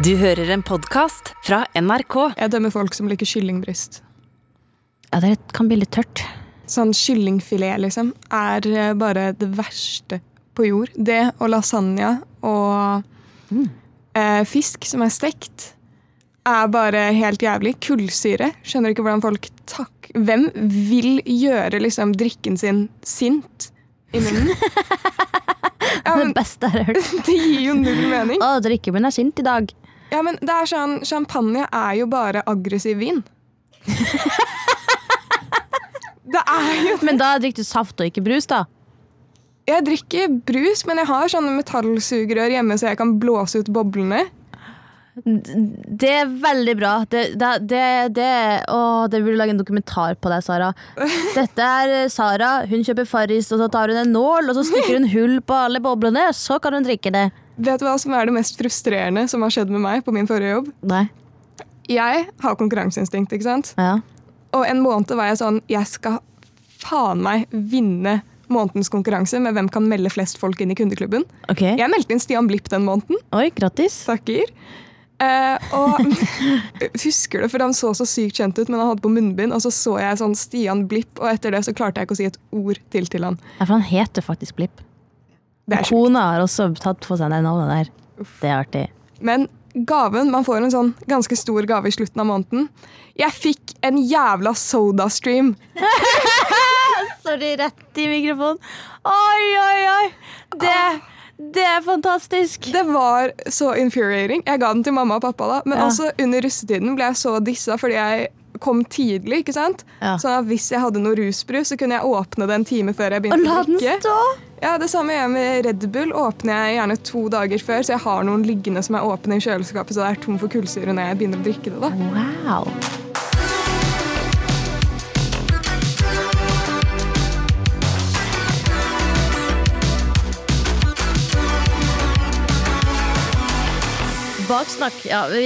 Du hører en podkast fra NRK. Jeg dømmer folk som liker kyllingbryst. Ja, det kan bli litt tørt. Sånn kyllingfilet, liksom, er eh, bare det verste på jord. Det og lasagne og eh, fisk som er stekt, er bare helt jævlig. Kullsyre. Skjønner ikke hvordan folk takk... Hvem vil gjøre liksom drikken sin sint i munnen? Ja, men Det beste jeg har hørt. Det gir jo null mening. Å, min er sint i dag. Ja, men det er sånn, Champagne er jo bare aggressiv vin. det er jo Men da drikker du saft og ikke brus, da. Jeg drikker brus, men jeg har sånne metallsugerør hjemme så jeg kan blåse ut boblene. Det er veldig bra. Det, det, det, det, å, det burde lage en dokumentar på deg, Sara. Dette er eh, Sara. Hun kjøper Farris, og så tar hun en nål og så stikker hun hull på alle boblene. Så kan hun drikke det. Vet du hva som er det mest frustrerende som har skjedd med meg på min forrige jobb? Nei. Jeg har konkurranseinstinkt, ikke sant? Ja. Og en måned var jeg sånn Jeg skal faen meg vinne månedens konkurranse med hvem kan melde flest folk inn i kundeklubben. Ok. Jeg meldte inn Stian Blipp den måneden. Oi, grattis. Takker. Eh, og husker det, for han så så sykt kjent ut, men han hadde på munnbind. Og så så jeg sånn Stian Blipp, og etter det så klarte jeg ikke å si et ord til til han. Ja, for han heter faktisk Blipp. Det er. Kona har også tatt på seg det navnet der. Det er artig. Men gaven, man får en sånn ganske stor gave i slutten av måneden. Jeg fikk en jævla sodastream. Sorry, rett i mikrofonen. Oi, oi, oi! Det, det er fantastisk. Det var så infuriating. Jeg ga den til mamma og pappa, da. Men Ja. også under russetiden ble jeg så dissa fordi jeg kom tidlig. ikke sant? Ja. Sånn at Hvis jeg hadde noe rusbrus, så kunne jeg åpne det en time før jeg Og begynte la å den drikke. stå. Ja, Det samme gjør jeg med Red Bull. Åpner jeg gjerne to dager før, så jeg har noen liggende som er åpne i kjøleskapet, så det er tom for kullsyre når jeg begynner å drikke det. da. Wow. Baksnakk, ja. Vi,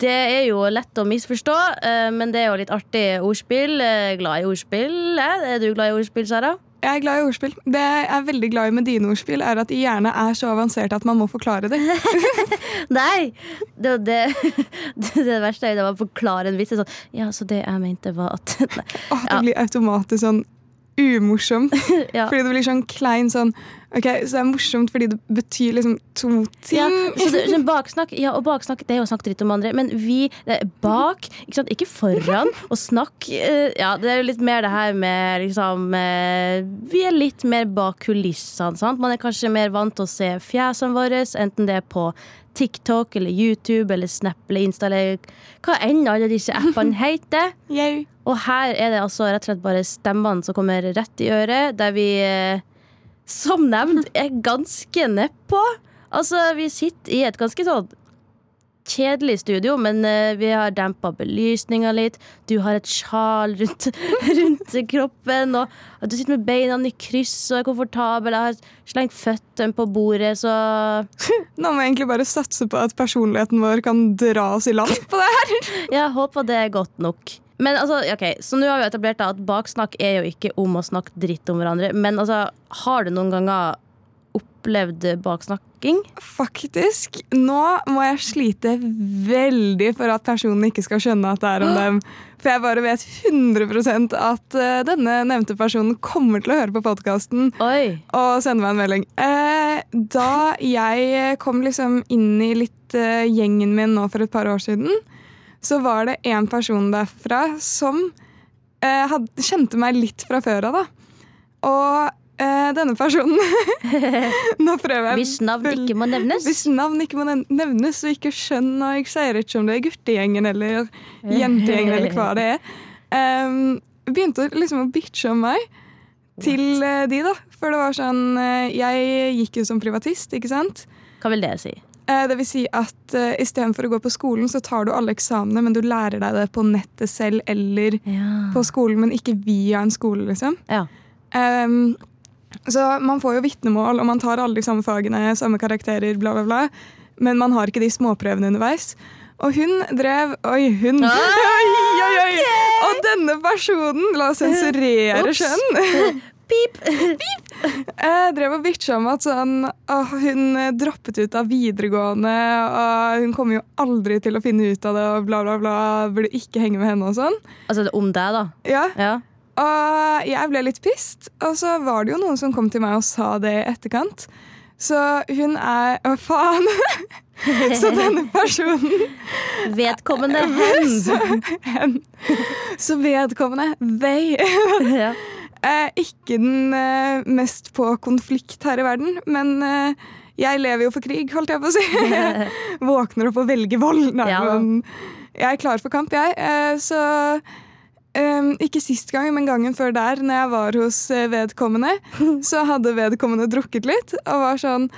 det er jo lett å misforstå, eh, men det er jo litt artig ordspill. Eh, Glad i ordspill. eh? Er du glad i ordspill, Sara? Jeg er glad i ordspill. Det jeg er veldig glad i med dine ordspill, er at de gjerne er så avanserte at man må forklare det. Nei! Det, det, det, verste er jo da man forklarer en vits. Sånn, ja, så det jeg mente, var at. Åh, det blir automatisk sånn umorsomt. Ja. Fordi det blir sånn klein sånn Ok, Så det er morsomt fordi det betyr liksom to ting. Ja, så det, sånn baksnakk, ja, og baksnakk det er jo å snakke dritt om andre, men vi bak, ikke, sant? ikke foran. Og snakk eh, Ja, det er jo litt mer det her med liksom eh, Vi er litt mer bak kulissene, sant. Man er kanskje mer vant til å se fjesene våre, enten det er på TikTok eller YouTube eller Snap eller Insta eller hva enn alle disse appene heter. Og her er det altså rett og slett bare stemmene som kommer rett i øret, der vi eh, som nevnt er ganske nedpå. Altså, vi sitter i et ganske sånn kjedelig studio, men uh, vi har dempa belysninga litt. Du har et sjal rundt, rundt kroppen, og du sitter med beina i kryss og er komfortabel. Jeg har slengt føttene på bordet, så Nå må jeg egentlig bare satse på at personligheten vår kan dra oss i land på det her. jeg håper det er godt nok. Men altså, ok, Så nå har vi etablert at baksnakk er jo ikke om å snakke dritt om hverandre. Men altså, har du noen ganger opplevd baksnakking? Faktisk. Nå må jeg slite veldig for at personen ikke skal skjønne at det er om dem. For jeg bare vet 100 at eh, denne nevnte personen kommer til å høre på podkasten og sende meg en melding. Eh, da jeg kom liksom inn i litt eh, gjengen min nå for et par år siden, så var det en person derfra som eh, had, kjente meg litt fra før av, da. Og eh, denne personen Nå prøver jeg Hvis navn ikke må nevnes. Hvis navn ikke må nev- nevnes, og ikke skjønn, og jeg sier ikke om det er guttegjengen eller jentegjengen eller hva det er, um, begynte liksom å bitche om meg til eh, de, da. For det var sånn eh, Jeg gikk jo som privatist, ikke sant? Hva vil det si? Eh, Det vil si at uh, istedenfor å gå på skolen, så tar du alle eksamene, men du lærer deg det på nettet selv eller Ja. på skolen, men ikke via en skole, liksom. ja. Um, så man får jo vitnemål, og man tar alle de samme fagene, samme karakterer, bla, bla, bla. Men man har ikke de småprøvene underveis. Og hun drev Oi, hun! Oi, oi, oi! Og denne personen La oss sensurere Ups. Pip. Pip! Jeg drev og bitcha om at sånn, åh, hun eh, droppet ut av videregående, og hun kommer jo aldri til å finne ut av det, og bla, bla, bla. Burde ikke henge med henne og sånn. Altså om deg, da. Ja, Ja. Og jeg ble litt pissed, og så var det jo noen som kom til meg og sa det i etterkant. Så hun er Å, faen! så denne personen Vedkommende hen. hen. Så vedkommende, they, ja. Er ikke den eh, mest på konflikt her i verden. Men eh, jeg lever jo for krig, holdt jeg på å si. Våkner opp og velger vold. Nei, Ja. men jeg er klar for kamp, jeg. Eh, så eh, ikke sist gang, men gangen før der, når jeg var hos eh, vedkommende, så hadde vedkommende drukket litt og var sånn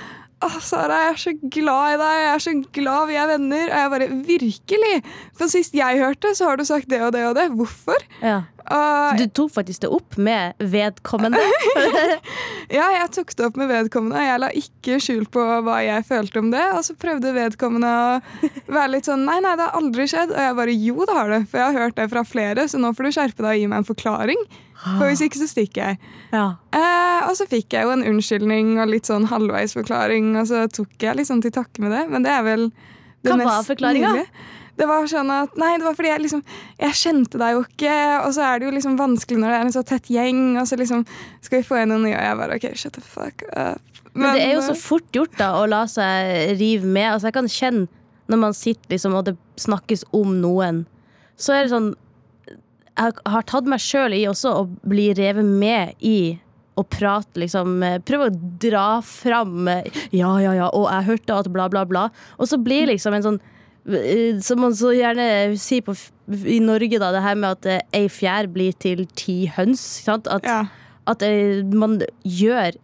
Åh, Sara, jeg er så glad i deg. Jeg er så glad vi er venner. Og jeg bare Virkelig! For sist jeg hørte, så har du sagt det og det og det. Hvorfor? ja. Og Du tok faktisk det opp med vedkommende. Ja, jeg tok det opp med vedkommende. Jeg la ikke skjul på hva jeg følte om det. Og så prøvde vedkommende å være litt sånn Nei, nei, det har aldri skjedd. Og jeg bare Jo, det har det. For jeg har hørt det fra flere, så nå får du skjerpe deg og gi meg en forklaring. For hvis ikke, så stikker jeg. Ja. Eh, og så fikk jeg jo en unnskyldning og litt sånn halvveis forklaring, og så tok jeg liksom til takke med det. Men det er vel det Hva var mest forklaringa? Det var sånn at, nei, det var fordi jeg liksom Jeg kjente deg jo ikke, og så er det jo liksom vanskelig når det er en så tett gjeng, og så liksom Skal vi få inn noen nye? Og jeg bare OK, shut the fuck up. Men det er jo eh, så fort gjort da å la seg rive med. Altså Jeg kan kjenne når man sitter liksom og det snakkes om noen, så er det sånn Jeg har tatt meg sjøl i også å bli revet med i å prate, liksom. eh, Prøve å dra fram eh, Ja, ja, ja, og jeg hørte at bla, bla, bla. Og så blir liksom en sånn eh, som man så gjerne sier på, i Norge, da, det her med at ei fjær blir til ti høns. ikke Sant? At, ja. at man gjør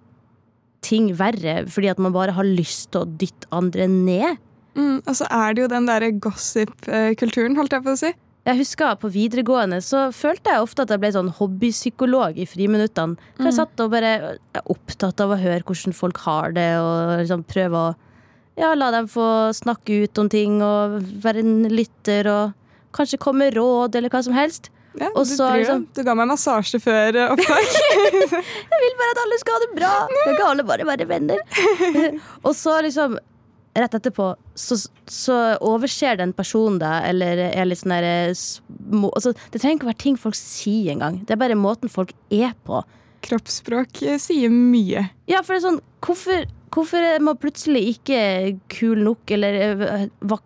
ting verre fordi at man bare har lyst til å dytte andre ned. Mm, og så er det jo den derre gossip-kulturen, holdt jeg på å si. Jeg husker På videregående så følte jeg ofte at jeg ble sånn hobbypsykolog i friminuttene. For jeg satt og bare er opptatt av å høre hvordan folk har det, og liksom prøve å ja, la dem få snakke ut om ting og være en lytter og kanskje komme med råd eller hva som helst. Ja, du, så liksom- du ga meg massasje før eh, opptak. Jeg vil bare at alle skal ha det bra! Kan ikke alle bare være venner? og så liksom Rett etterpå så, så overser den personen deg, eller er litt sånn der altså, Det trenger ikke å være ting folk sier engang. Det er bare måten folk er på. Kroppsspråk eh, sier mye. Ja, for det er sånn Hvorfor, hvorfor er man plutselig ikke kul nok, eller eh,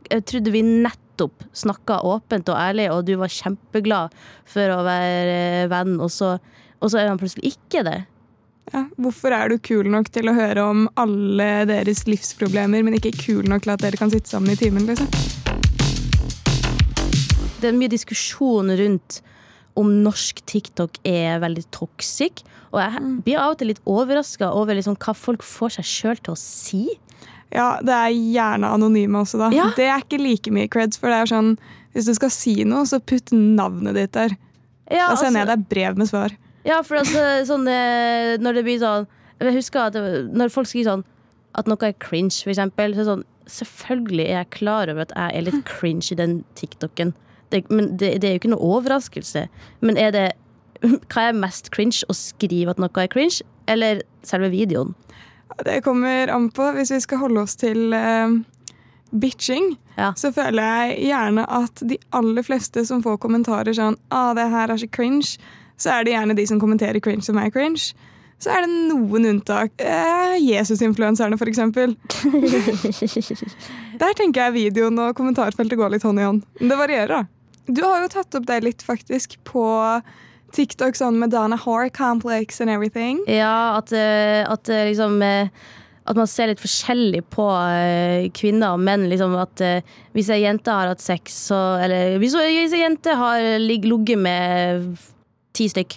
Jeg trodde vi nettopp snakka åpent og ærlig, og du var kjempeglad for å være venn, og så, og så er man plutselig ikke det. Ja, hvorfor er du kul nok til å høre om alle deres livsproblemer, men ikke kul nok til at dere kan sitte sammen i timen? liksom? Det er mye diskusjon rundt om norsk TikTok er veldig toxic. Og jeg blir av og til litt overraska over liksom hva folk får seg sjøl til å si. Ja, det er gjerne anonyme også, da. Ja. Det er ikke like mye creds, for det er sånn hvis du skal si noe, så putt navnet ditt der. Ja, Da sender jeg altså- deg brev med svar. Ja, for altså, sånn, eh, når det blir sånn Jeg husker at det, når folk skriver sånn at noe er cringe, for eksempel, så er det sånn Selvfølgelig er jeg klar over at jeg er litt cringe i den TikToken. Det, men det, det er jo ikke noe overraskelse. Men er det Hva er mest cringe? Å skrive at noe er cringe, eller selve videoen? Det kommer an på. Hvis vi skal holde oss til eh, bitching, Ja. så føler jeg gjerne at de aller fleste som får kommentarer sånn ah, 'det her er så cringe', så er det gjerne de som kommenterer cringe som er cringe. Så er det noen unntak. Eh, Jesus-influenserne, for eksempel. Der tenker jeg videoen og kommentarfeltet går litt hånd i hånd. Men det varierer, da. Du har jo tatt opp deg litt, faktisk, på TikTok sånn med Dana Hore complex and everything. Ja, at, eh, at eh, liksom eh, At man ser litt forskjellig på uh, kvinner og menn. Liksom at uh, Hvis ei jente har hatt sex, så Eller hvis, ei jente har lig- ligget med ti stykk,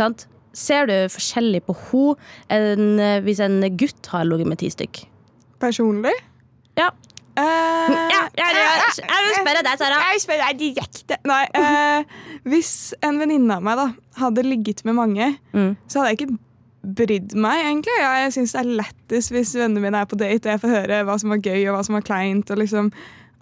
sant? Ser du forskjellig på henne hvis en gutt har ligget med ti stykk? Personlig? Ja. Eh, jeg vil spørre deg, Sara. Jeg vil spørre deg direkte. Nei, uh, hvis en venninne av meg da hadde ligget med mange, Mm. så hadde jeg ikke brydd meg, egentlig. Ja, jeg syns det er lettest hvis vennene mine er på date og jeg får høre hva som var gøy og hva som var kleint. og liksom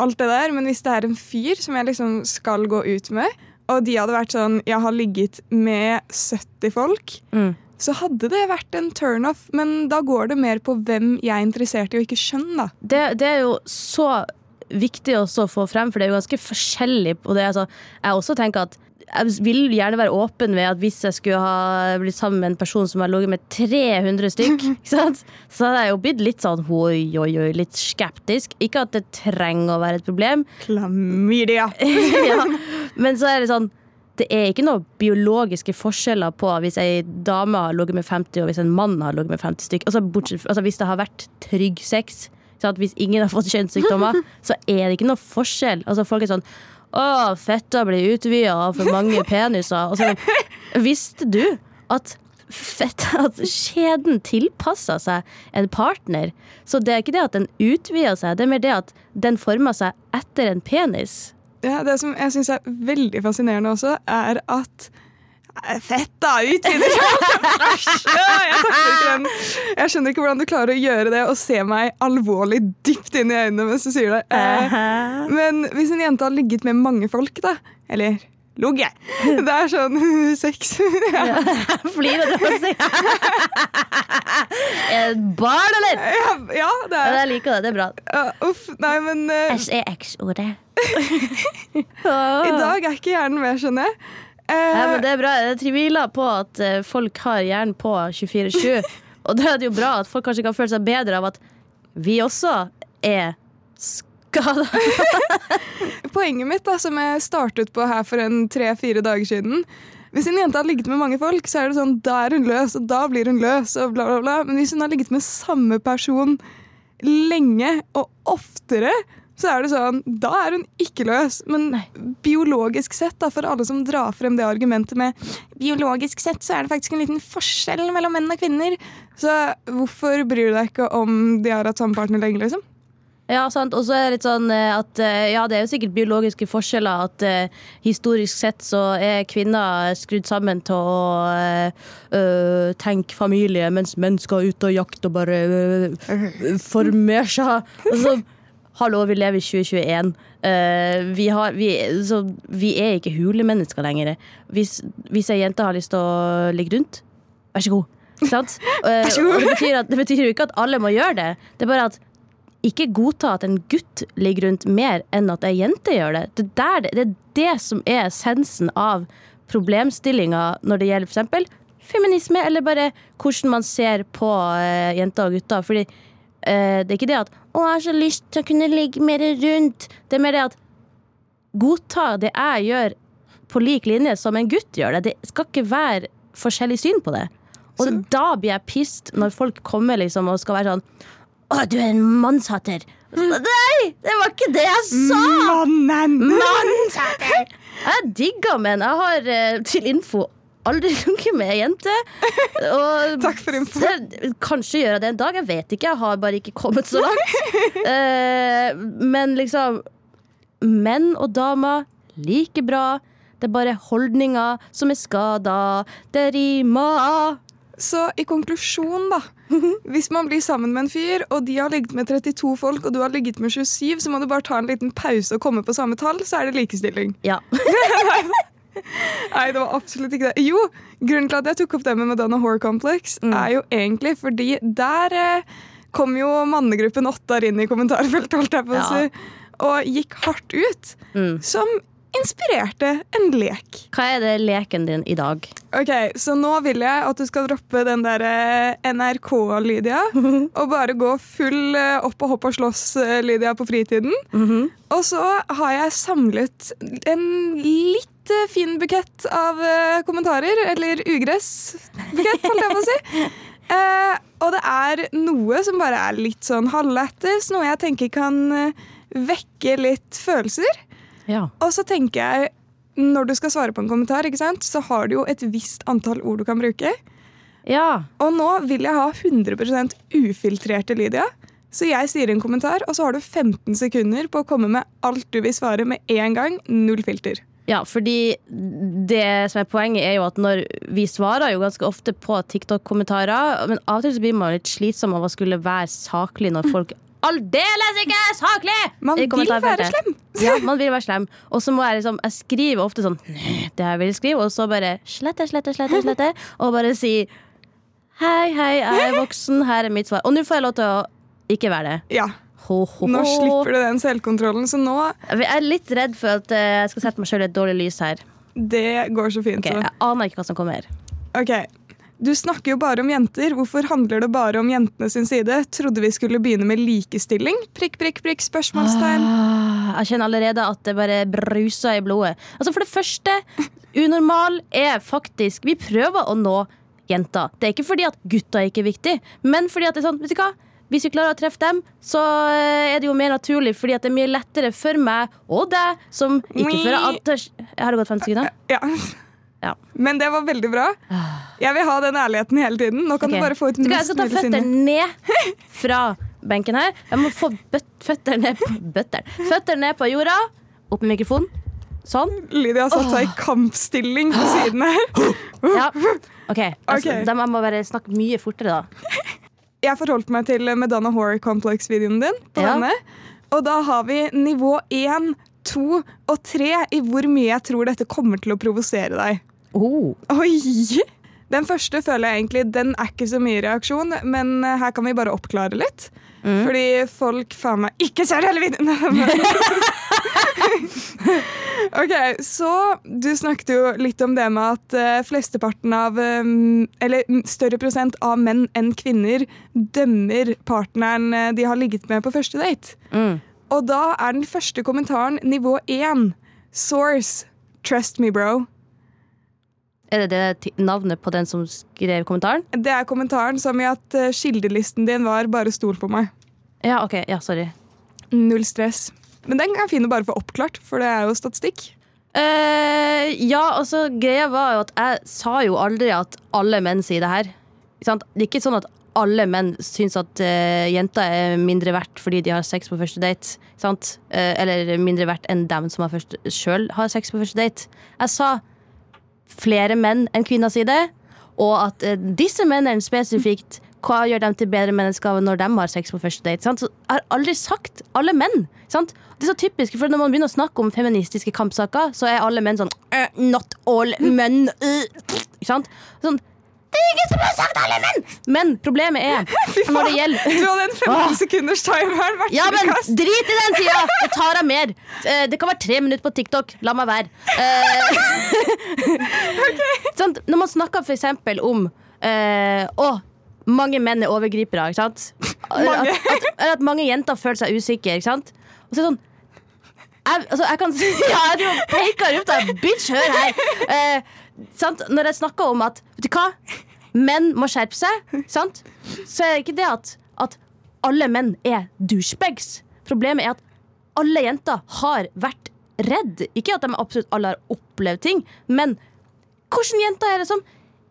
alt det der. Men hvis det er en fyr som jeg liksom skal gå ut med, og de hadde vært sånn Jeg har ligget med 70 folk. Mm. så hadde det vært en turnoff. Men da går det mer på hvem jeg er interessert i, og ikke kjønn, da. Det, det er jo så viktig å få frem, for det er jo ganske forskjellig. Og det, er altså, jeg også tenker at jeg vil gjerne være åpen ved at hvis jeg skulle ha blitt sammen med en person som har ligget med 300 stykk, så hadde jeg jo blitt litt sånn oi, oi, oi, litt skeptisk. Ikke at det trenger å være et problem, Klamydia. ja. men så er det sånn det er ikke noe biologiske forskjeller på hvis ei dame har ligget med 50 og hvis en mann har ligget med 50 stykk. Altså, bortsett, altså Hvis det har vært trygg sex, så at hvis ingen har fått kjønnssykdommer, så er det ikke noe forskjell. Altså Folk er sånn å, fetta blir utvida av for mange peniser. Altså, visste du at fett, at skjeden tilpasser seg en partner? Så det er ikke det at den utvider seg, det er mer det at den former seg etter en penis. Ja, det som jeg syns er veldig fascinerende også, er at Fett, da! Utvider! Jeg. Jeg skjønner ikke hvordan du klarer å gjøre det og se meg alvorlig dypt inn i øynene mens du sier det. Eh, men hvis en jente har ligget med mange folk, da, eller ligget Det er sånn sex. Ja. Flirer du av det barn, eller? Ja, ja, det er jeg liker det. Det er bra. ja, Uff. Nei, men Æsj er X-ordet. i dag er ikke hjernen med, skjønner jeg. Eh, Ja, men det er bra. Jeg tviler på at eh, folk har hjernen på 24-7. Og da er det jo bra at folk kanskje kan føle seg bedre av at vi også er skada. Poenget mitt, da, som jeg startet på her for en tre-fire dager siden Hvis en jente har ligget med mange folk, så er det sånn, da er hun løs, og da blir hun løs. og bla bla bla. Men hvis hun har ligget med samme person lenge og oftere, så er det sånn, da er hun ikke løs. Men biologisk sett, da, for alle som drar frem det argumentet med biologisk sett, så er det faktisk en liten forskjell mellom menn og kvinner. Så hvorfor bryr du deg ikke om de har hatt samme partner lenge, liksom? Ja, sant. Og så er det litt sånn eh, at eh, ja, det er jo sikkert biologiske forskjeller. At uh, historisk sett så er kvinner skrudd sammen til å øh, tenke familie, mens menn skal ut og jakte og bare uh, formere seg. Og så Hallo, vi lever i 2021. Uh, vi, har, vi, så vi er ikke hulemennesker lenger. Hvis, hvis ei jente har lyst til å ligge rundt, vær så god. Sant? Eh, og det betyr, at, det betyr jo ikke at alle må gjøre det. Det er bare at ikke godta at en gutt ligger rundt mer enn at ei jente gjør det. Det, er der, det, det er det som er essensen av problemstillinga når det gjelder f.eks. feminisme, eller bare hvordan man ser på uh, jenter og gutter. Fordi uh, det er ikke det at 'å, jeg har så lyst til å kunne ligge mer rundt'. Det er mer det at godta det jeg gjør på lik linje som en gutt gjør det. Det skal ikke være forskjellig syn på det. Og Så- da blir jeg pissed når folk kommer liksom og skal være sånn Å, du er en mannshater. Nei, det var ikke det jeg sa! Mannen! Mannshatter! Jeg digger menn. Jeg har eh, til info aldri ligget med ei jente. Og Takk for info. det- Kanskje gjør jeg det en dag, jeg vet ikke. Jeg har bare ikke kommet så langt. Eh, men liksom Menn og damer like bra. Det er bare holdninger som er skada. Det rimer. Så i konklusjon, da. Hvis man blir sammen med en fyr, og de har ligget med 32 folk, og du har ligget med 27, så må du bare ta en liten pause og komme på samme tall, så er det likestilling. Ja. Nei, det var absolutt ikke det. Jo, grunnen til at jeg tok opp det med Madonna Horror Complex, er jo egentlig fordi der eh, kom jo mannegruppen Ottar inn i kommentarfeltet, holdt jeg på å si, og gikk hardt ut. Mm. Som inspirerte en lek. Hva er det leken din i dag? Ok, Så nå vil jeg at du skal droppe den der eh, NRK-Lydia, og bare gå full eh, opp og hopp og slåss-Lydia på fritiden. Og så har jeg samlet en litt eh, fin bukett av eh, kommentarer, eller ugressbukett, holdt jeg på å si. Uh, og det er noe som bare er litt sånn halvlættis, noe jeg tenker kan eh, vekke litt følelser. Ja. Og så tenker jeg, når du skal svare på en kommentar, så har du jo et visst antall ord du kan bruke. ja. Og nå vil jeg ha 100% ufiltrerte Lydia. Så jeg sier en kommentar, og så har du 15 sekunder på å komme med alt du vil svare med en gang. Null filter. Ja, fordi det som er poenget er jo at når vi svarer jo ganske ofte på TikTok-kommentarer, men av og til så blir man litt slitsom av å skulle være saklig når folk aldeles ikke saklig! Man vil være slem. Ja, man vil være slem. Og så må jeg liksom Jeg skriver ofte sånn Det jeg vil skrive, og så bare slette, slette, slette, slette, og bare si Hei, hei, jeg er voksen, her er mitt svar. Og nå får jeg lov til å ikke være det. Ja, Ho, ho, ho. nå slipper du den selvkontrollen, så nå Jeg er litt redd for at eh, jeg skal sette meg sjøl i et dårlig lys her. Det går så fint. Ok. Jeg aner ikke hva som kommer. Ok, Du snakker jo bare om jenter. Hvorfor handler det bare om jentene sin side? Trodde vi skulle begynne med likestilling? Prikk, prikk, prikk, spørsmålstegn. Ah, Jeg kjenner allerede at det bare bruser i blodet. Altså For det første, unormal er faktisk Vi prøver å nå jenter. Det er ikke fordi at gutta ikke er viktig, men fordi at det er sånn, vet du hva? Hvis vi klarer å treffe dem, så eh, er det jo mer naturlig, fordi at det er mye lettere for meg og deg som ikke fører Har det gått 50 sekunder? Ja. Ja. Men det var veldig bra. Jeg vil ha den ærligheten hele tiden. Nå kan okay. du bare få ut Skal jeg skal ta mulig føttene ned fra benken her. Jeg må få føttene ned på bøtter. Føtter ned på jorda. Opp med mikrofonen. Sånn. Lydia har satt seg i kampstilling på siden her. Ja. OK. Altså, okay. Da må jeg bare snakke mye fortere, da. Jeg forholdt meg til Medana Horror Complex-videoen din. på Ja. denne. Og da har vi nivå én, to og tre i hvor mye jeg tror dette kommer til å provosere deg. Oh. Oi! Den første føler jeg egentlig Den er ikke så mye reaksjon, men eh, her kan vi bare oppklare litt. Mm. Fordi folk faen meg ikke ser hele videoen! ok, så du snakket jo litt om det med at eh, flesteparten av eh, Eller større prosent av menn enn kvinner dømmer partneren de har ligget med på første date. Mm. Og da er den første kommentaren nivå én. Source. Trust me, bro. Er det det navnet på den som skrev kommentaren? Det er kommentaren som i at eh, kildelisten din var 'bare stol på meg'. Ja, ok. Ja, sorry. Null stress. Men den er fin å bare få oppklart, for det er jo statistikk. Uh, ja, altså, greia var jo at jeg sa jo aldri at alle menn sier det her. Sant? Det er ikke sånn at alle menn syns at uh, jenter er mindre verdt fordi de har sex på første date. Sant? Uh, eller mindre verdt enn dem som sjøl har sex på første date. Jeg sa flere menn enn kvinner sier og at eh, disse mennene spesifikt hva gjør dem til bedre mennesker når de har sex på første date? Sant? Så jeg har aldri sagt alle menn. Sant? Det er så typisk, for Når man begynner å snakke om feministiske kampsaker, så er alle menn sånn «Eh, Not all men. øh». Sånn, det er ingen som har sagt alle menn! Men problemet er når det gjelder Du hadde en 15 sekunders timer. ja, men drit i den tida! Det tar jeg mer. Eh, Det kan være tre minutter på TikTok. La meg være. okay. sånn, Når man snakker for eksempel om eh, Å, mange menn er overgripere, ikke sant? At, at, at mange jenter føler seg usikre, ikke sant? Og så er det sånn jeg, altså, jeg kan si Ja, jeg og peker opp av Bitch, hør her! Eh, sant? Når jeg snakker om at Vet du hva? Menn må skjerpe seg, sant? så er det ikke det at, at alle menn er douchebags. Problemet er at alle jenter har vært redd. Ikke at de absolutt alle har opplevd ting, men hvilke jenter er det som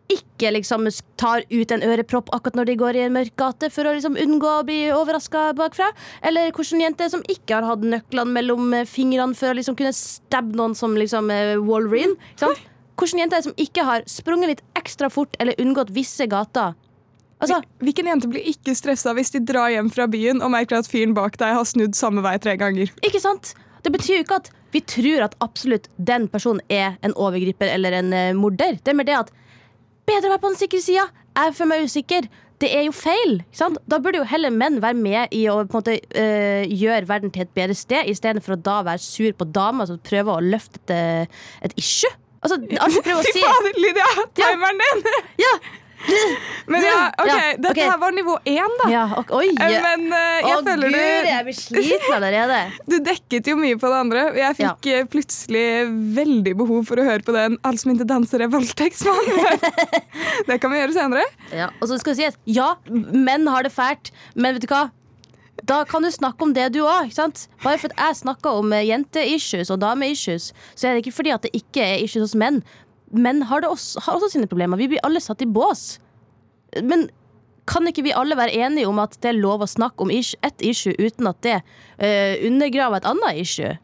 ikke liksom tar ut en ørepropp akkurat når de går i en mørk gate for å liksom unngå å bli overraska bakfra? Eller hvilken jente som ikke har hatt nøklene mellom fingrene for å liksom kunne stabbe noen som liksom eh, Wolverine? Ikke sant? Hvilken jente er det som ikke har sprunget litt ekstra fort eller unngått visse gater? Altså, Hvilken jente blir ikke stressa hvis de drar hjem fra byen og merker at fyren bak deg har snudd samme vei tre ganger? Ikke sant? Det betyr jo ikke at vi tror at absolutt den personen er en overgriper eller en uh, morder. Det er mer det at bedre å være på den sikre sida. Jeg føler meg usikker. Det er jo feil. Sant? Da burde jo heller menn være med i å måte uh, gjøre verden til et bedre sted, istedenfor å da være sur på damer som prøver å løfte et, eh, et issue. Altså, alle prøver å Fy si fader, Lydia! Timeren din! Ja, Men ja, ok, dette her var nivå én, da. ja Oi! Eh, Men uh, jeg Å føler gud, du jeg blir sliten allerede. Du dekket jo mye på det andre. Jeg fikk ja. plutselig veldig behov for å høre på den 'Alle som ikke danser, er voldtektsmann'. det kan vi gjøre senere. Ja, og så skal vi si at ja, menn har det fælt, men vet du hva? Da kan du snakke om det du òg. Bare for at jeg snakker om eh, jente-issues og dame-issues, så er det ikke fordi at det ikke er issues hos menn. Menn har, det også, har også sine problemer. Vi blir alle satt i bås. Men kan ikke vi alle være enige om at det er lov å snakke om ett issue uten at det uh, undergraver et annet issue?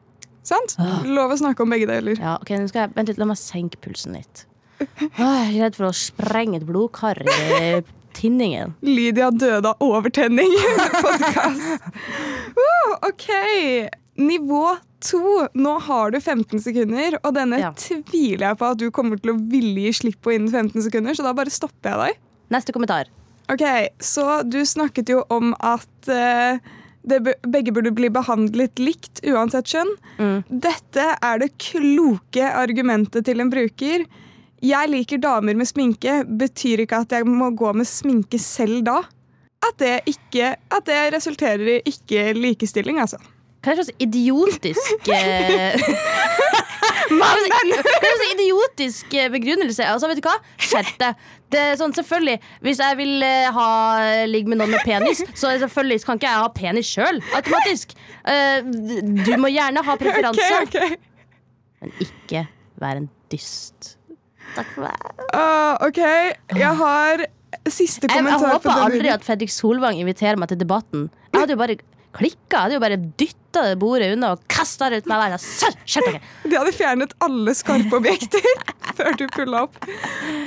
Sant? Lov å snakke om begge deler. Ja, ok, nå skal jeg, Vent litt, la meg senke pulsen litt. Åh, jeg er redd for å sprenge et blodkar i tinningen. Lydia døde av overtenning. Podcast. Uh, OK. Nivå to. Nå har du 15 sekunder, og denne Ja. tviler jeg på at du kommer til å ville gi slipp på innen 15 sekunder, så da bare stopper jeg deg. Neste kommentar. Ok, Så du snakket jo om at uh, det, begge burde bli behandlet likt uansett kjønn. Mm. Dette er det kloke argumentet til en bruker. Jeg liker damer med sminke, betyr ikke at jeg må gå med sminke selv da. At det, ikke, at det resulterer i ikke likestilling, altså. Hva er det slags idiotisk Mannen! Hva er det idiotisk eh, begrunnelse? Altså, vet du hva? Skjerp deg. Det er sånn, selvfølgelig, Hvis jeg vil eh, ha ligge med noen med penis, så selvfølgelig kan ikke jeg ha penis sjøl. Automatisk. Eh, du må gjerne ha preferanse, Okay, okay. men ikke være en dyst. Takk for meg. Uh, ok, jeg har siste Jeg, jeg håper aldri at Fredrik Solvang inviterer meg til debatten. Jeg hadde jo bare klikka. Jeg hadde jo bare dytta det bordet unna og kasta det ut med verden. Skjerp dere! De hadde fjernet alle skarpe objekter før du pulla opp.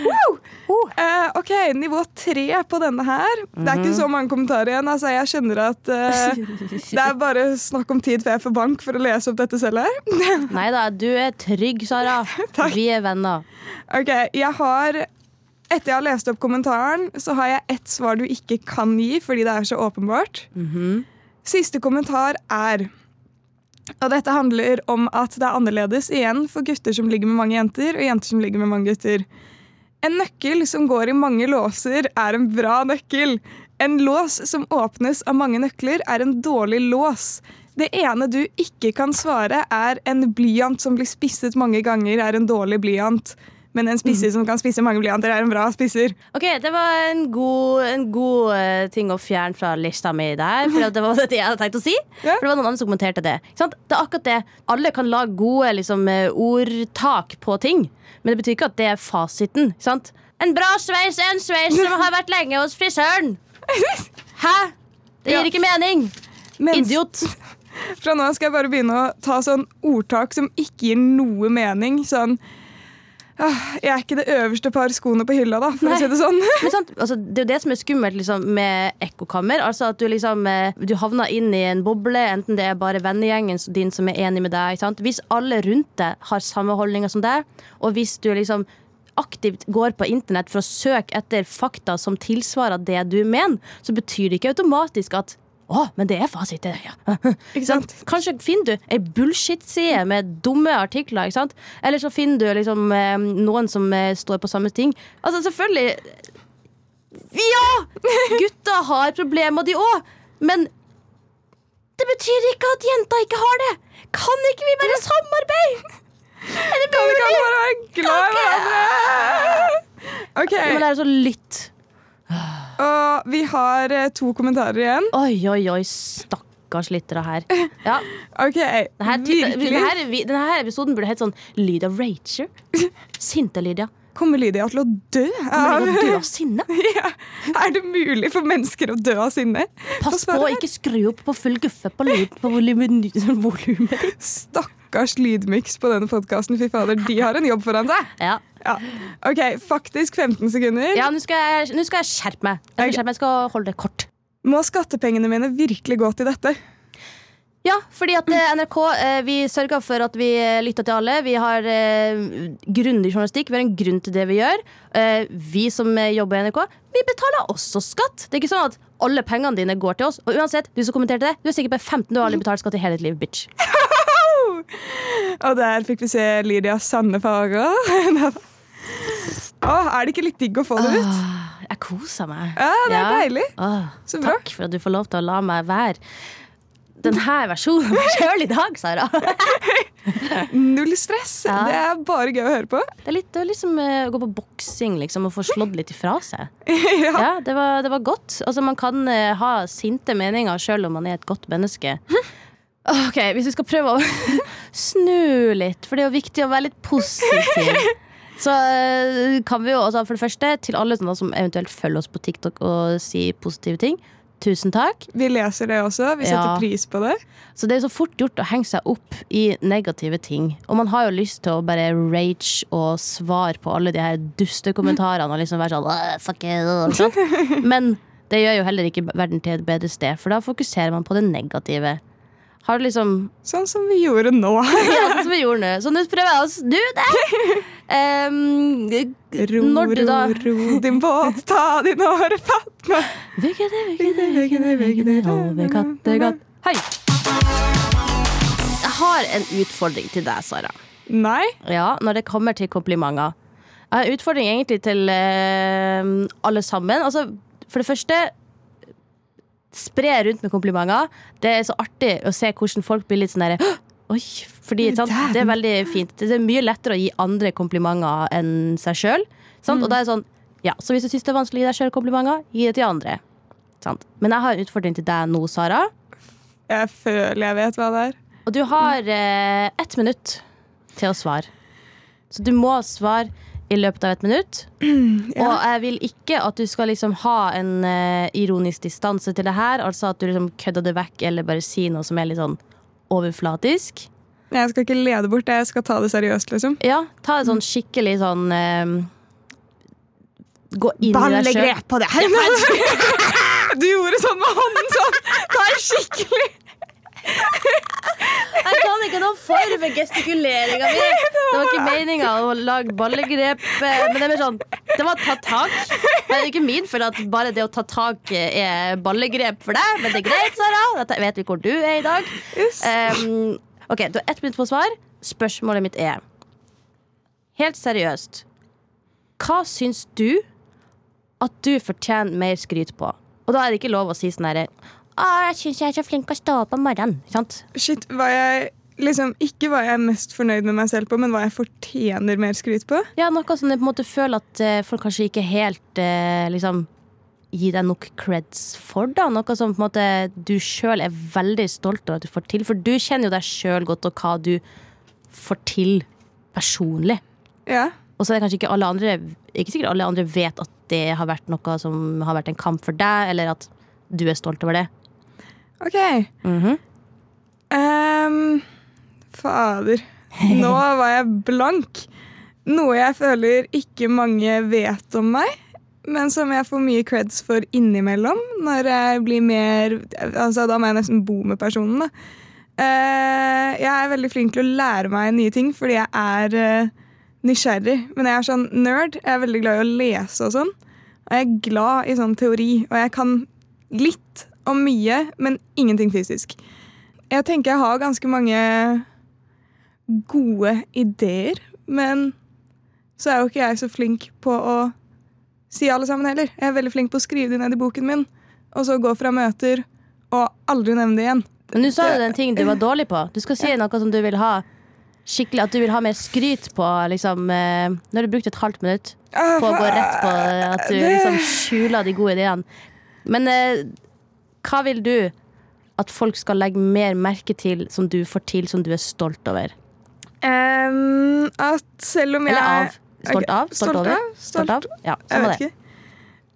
Wow! Uh, ok, nivå tre på denne her. Det er ikke så mange kommentarer igjen. Altså, jeg skjønner at uh, det er bare snakk om tid før jeg får bank for å lese opp dette selv her. Nei da, du er trygg, Sara. Vi er venner. Ok, jeg har Etter jeg har lest opp kommentaren, så har jeg ett svar du ikke kan gi fordi det er så åpenbart. Siste kommentar er Og dette handler om at det er annerledes igjen for gutter som ligger med mange jenter, og jenter som ligger med mange gutter. En nøkkel som går i mange låser, er en bra nøkkel. En lås som åpnes av mange nøkler, er en dårlig lås. Det ene du ikke kan svare, er en blyant som blir spisset mange ganger, er en dårlig blyant. Men en spisser som kan spisse mange blyanter, er en bra spisser. Ok, Det var en god, en god eh, ting å fjerne fra lista mi der. For det var det jeg hadde tenkt å si. Ja. For det var noen andre som kommenterte det. Det er akkurat det. Alle kan lage gode liksom, eh, ordtak på ting. Men det betyr ikke at det er fasiten. En bra sveis er en sveis som har vært lenge hos frisøren. Hæ? Det gir Ja. ikke mening. Mens Idiot. fra nå skal jeg bare begynne å ta sånn ordtak som ikke gir noe mening. Sånn «Åh, Jeg er ikke det øverste par skoene på hylla, da, for Nei. å si det sånn. Men sant, altså, det er jo det som er skummelt liksom, med ekkokammer. Altså at du liksom eh, Du havner inn i en boble, enten det er bare vennegjengen din som er enig med deg. Hvis alle rundt deg har samme holdninger som deg, og hvis du liksom aktivt går på internett for å søke etter fakta som tilsvarer det du mener, så betyr det ikke automatisk at å, men det er fasit. det, Ja. Kanskje finner du ei bullshit-side med dumme artikler. Ikke sant? Eller så finner du liksom eh, noen som eh, står på samme ting. Altså, selvfølgelig Ja! Gutta har problemer, de òg. Men det betyr ikke at jenta ikke har det. Kan ikke vi bare samarbeide? Er det Kan vi ikke alle være glad i hverandre? Vi Men det er å lytt. Og vi har eh, to kommentarer igjen. Oi, oi, oi. Stakkars lyttere her. Ja, Ok, det her, denne, her, denne episoden burde hett sånn Lydia Rager. Sinte Lydia. Kommer Lydia til å dø? Kommer av- å dø av sinne? Ja. Er det mulig for mennesker å dø av sinne? Pass på å ikke skru opp på full guffe på lyd på volumet ditt. Stakkars lydmiks på denne podkasten. Fy fader, de har en jobb foran seg. Ja, Ja. Ok, faktisk 15 sekunder. ja nå skal, jeg- nå skal jeg skjerpe meg. Jeg skal, skjerpe meg. jeg skal holde det kort. Må skattepengene mine virkelig gå til dette? Ja, fordi at eh, NRK eh, Vi sørger for at vi eh, lytter til alle. Vi har grundig journalistikk. Vi har en grunn til det vi gjør. Vi som jobber i NRK, vi betaler også skatt. Det er ikke sånn at alle pengene dine går til oss. Og uansett, du som kommenterte det, du er sikkert bare 15 du har aldri betalt skatt i hele ditt liv, bitch. Og der fikk vi se Lydias sanne farer. Åh, er det ikke litt digg å få det ut? Ah, Jeg koser meg. Ja, det er Ja. deilig. Bra. takk for at du får lov til å la meg være denne versjonen av meg sjøl i dag, Sara. Null stress. Ja. Det er bare gøy å høre på. Det er litt, det er liksom som eh, å gå på boksing liksom, og få slått litt ifra seg. ja. Ja, det var, det var godt. Altså, man kan eh, ha sinte meninger sjøl om man er et godt menneske. Ok, Hvis vi skal prøve å snu litt, for det er jo viktig å være litt positiv. Så eh, kan vi jo, altså, for det første, til alle som eventuelt følger oss på TikTok og sier positive ting, tusen takk. Vi leser det også. Vi setter Ja. pris på det. Så det er så fort gjort å henge seg opp i negative ting. Og man har jo lyst til å bare rage og svare på alle de her dustekommentarene og liksom være sånn fuck it. Men det gjør jo heller ikke verden til et bedre sted, for da fokuserer man på det negative. Har du liksom Sånn som vi gjorde nå. Ja, sånn som vi gjorde nå. Så nå prøver jeg å snu det. Um, Ro, Når du da- ro, ro din båt, ta din åre fatt meg. Veggene, det, veggene, veggene over Kattegat. Hei! Jeg har en utfordring til deg, Sara. Nei. Ja, når det kommer til komplimenter. Jeg har en utfordring egentlig til uh, alle sammen. Altså, for det første Spre rundt med komplimenter. Det er så artig å se hvordan folk blir litt sånn derre Oi, fordi sant? Det er veldig fint. Det er mye lettere å gi andre komplimenter enn seg sjøl. Og da er det sånn Ja, så hvis du syns det er vanskelig å gi deg sjøl komplimenter, gi det til andre. Sant? Men jeg har en utfordring til deg nå, Sara. Jeg føler jeg vet hva det er. Og du har eh, ett minutt til å svare. Så du må svare i løpet av et minutt. Og jeg vil ikke at du skal liksom ha en uh, ironisk distanse til det her. Altså at du liksom kødder det vekk eller bare sier noe som er litt sånn overflatisk. Jeg skal ikke lede bort det, jeg skal ta det seriøst, liksom. Ja, ta det sånn skikkelig sånn uh, Gå inn i deg sjøl. på det her! Du gjorde sånn med hånden sånn! Ta skikkelig Jeg kan ikke noe for med gestikuleringa mi. Det var ikke meninga å lage ballegrep, eh, men det sånn Det var ta tak. Det er ikke min for at bare det å ta tak er ballegrep for deg, men det er greit, Sara. Dette vet vi hvor du er i dag. Um, ok, Du har ett minutt på svar. Spørsmålet mitt er Helt seriøst. Hva syns du at du fortjener mer skryt på? Og da er det ikke lov å si sånn herre «Å, jeg syns jeg er så flink å stå opp om morgenen. Sant? Shit, var jeg liksom Ikke hva jeg er mest fornøyd med meg selv på, men hva jeg fortjener mer skryt på. Ja, noe som jeg på en måte føler at eh, folk kanskje ikke helt eh, liksom gir deg nok creds for. da Noe som på en måte du sjøl er veldig stolt over at du får til. For du kjenner jo deg sjøl godt, og hva du får til personlig. Ja. Og så er det kanskje ikke alle andre Ikke sikkert alle andre vet at det har vært noe som har vært en kamp for deg, eller at du er stolt over det. OK. Mm -hmm. um, fader. Nå var jeg blank. Noe jeg føler ikke mange vet om meg, men som jeg får mye creds for innimellom. Når jeg blir mer altså Da må jeg nesten bo med personen. Da. Uh, jeg er veldig flink til å lære meg nye ting fordi jeg er uh, nysgjerrig. Men jeg er sånn nerd. Jeg er veldig glad i å lese og sånn. Og jeg er glad i sånn teori. Og jeg kan litt om mye, men ingenting fysisk. Jeg tenker jeg har ganske mange gode ideer, men så er jo ikke jeg så flink på å si alle sammen heller. Jeg er veldig flink på å skrive det ned i boken min, og så gå fra møter og aldri nevne det igjen. Men nå sa du den ting du var dårlig på. Du skal si noe som du vil ha skikkelig At du vil ha mer skryt på. Liksom, eh, nå har du brukt et halvt minutt Ah, på å gå rett på at du liksom skjuler de gode ideene. Men eh, hva vil du at folk skal legge mer merke til som du får til, som du er stolt over? Um, at selv om jeg Eller av? Stolt av? Stolt over? av, Stolt av? Ja, samme det.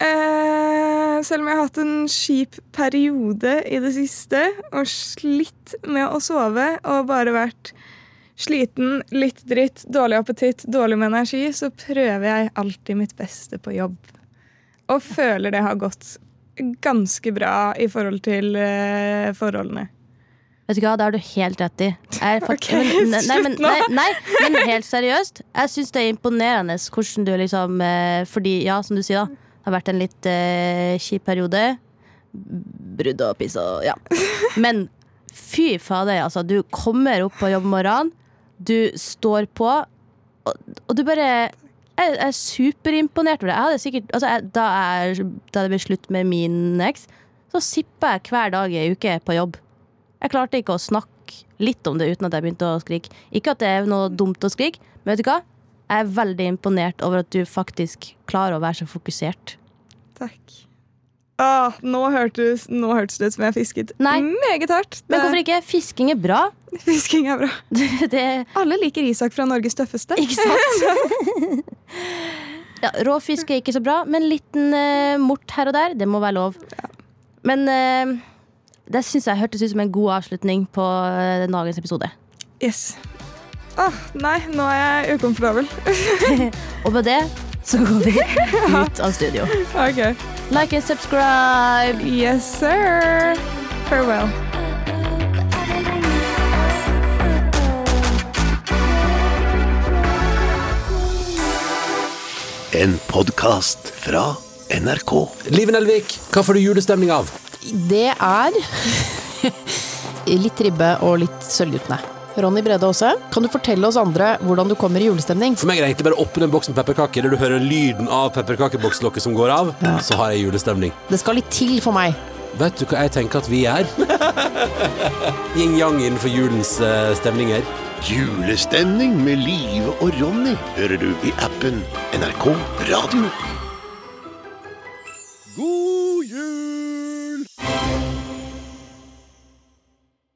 Eh, selv om jeg har hatt en kjip periode i det siste og slitt med å sove og bare vært sliten, litt dritt, dårlig appetitt, dårlig med energi, så prøver jeg alltid mitt beste på jobb. Og føler det har gått ganske bra i forhold til uh, forholdene. Vet du hva, det har du helt rett i. Jeg er fakt- Ok, men, nei, men, nei, nei, men helt seriøst. Jeg syns det er imponerende hvordan du liksom eh, Fordi, ja, som du sier, da. Det har vært en litt eh, kjip periode. Brudd og piss og ja. Men fy fader, altså. Du kommer opp på jobb om morgenen, du står på, og, og du bare jeg er superimponert over det. Jeg hadde sikkert, altså jeg, da, jeg, da det ble slutt med min eks, så sippa jeg hver dag ei uke på jobb. Jeg klarte ikke å snakke litt om det uten at jeg begynte å skrike. Ikke at det er noe dumt å skrike, men vet du hva? Jeg er veldig imponert over at du faktisk klarer å være så fokusert. Takk. Ah, nå, hørtes, nå hørtes det ut som jeg fisket Nei. meget hardt. Men hvorfor ikke? Fisking er bra. Fisking er bra. Det, Alle liker Isak fra Norges tøffeste. ikke sant? Ja, Råfisk er ikke så bra, men liten uh, mort her og der, det må være lov. Men uh, det syns jeg hørtes ut som en god avslutning på uh, dagens episode. Yes. Åh, nei, nå er jeg ukomfortabel. Og med det så går vi ut av studio. ok. Like and subscribe. Yes, sir. Farewell. En podkast fra NRK. Liven Elvik, hva får du julestemning av? Det er litt ribbe og litt sølvguttene. Ronny Brede Aase, kan du fortelle oss andre hvordan du kommer i julestemning? For meg er det egentlig bare å åpne en boks med pepperkaker, der du hører lyden av pepperkakebokslokket som går av. Så har jeg julestemning. Det skal litt til for meg. Vet du hva jeg tenker at vi er? Yin-yang innenfor julens eh, stemninger. Julestemning med Live og Ronny hører du i appen NRK Radio. God!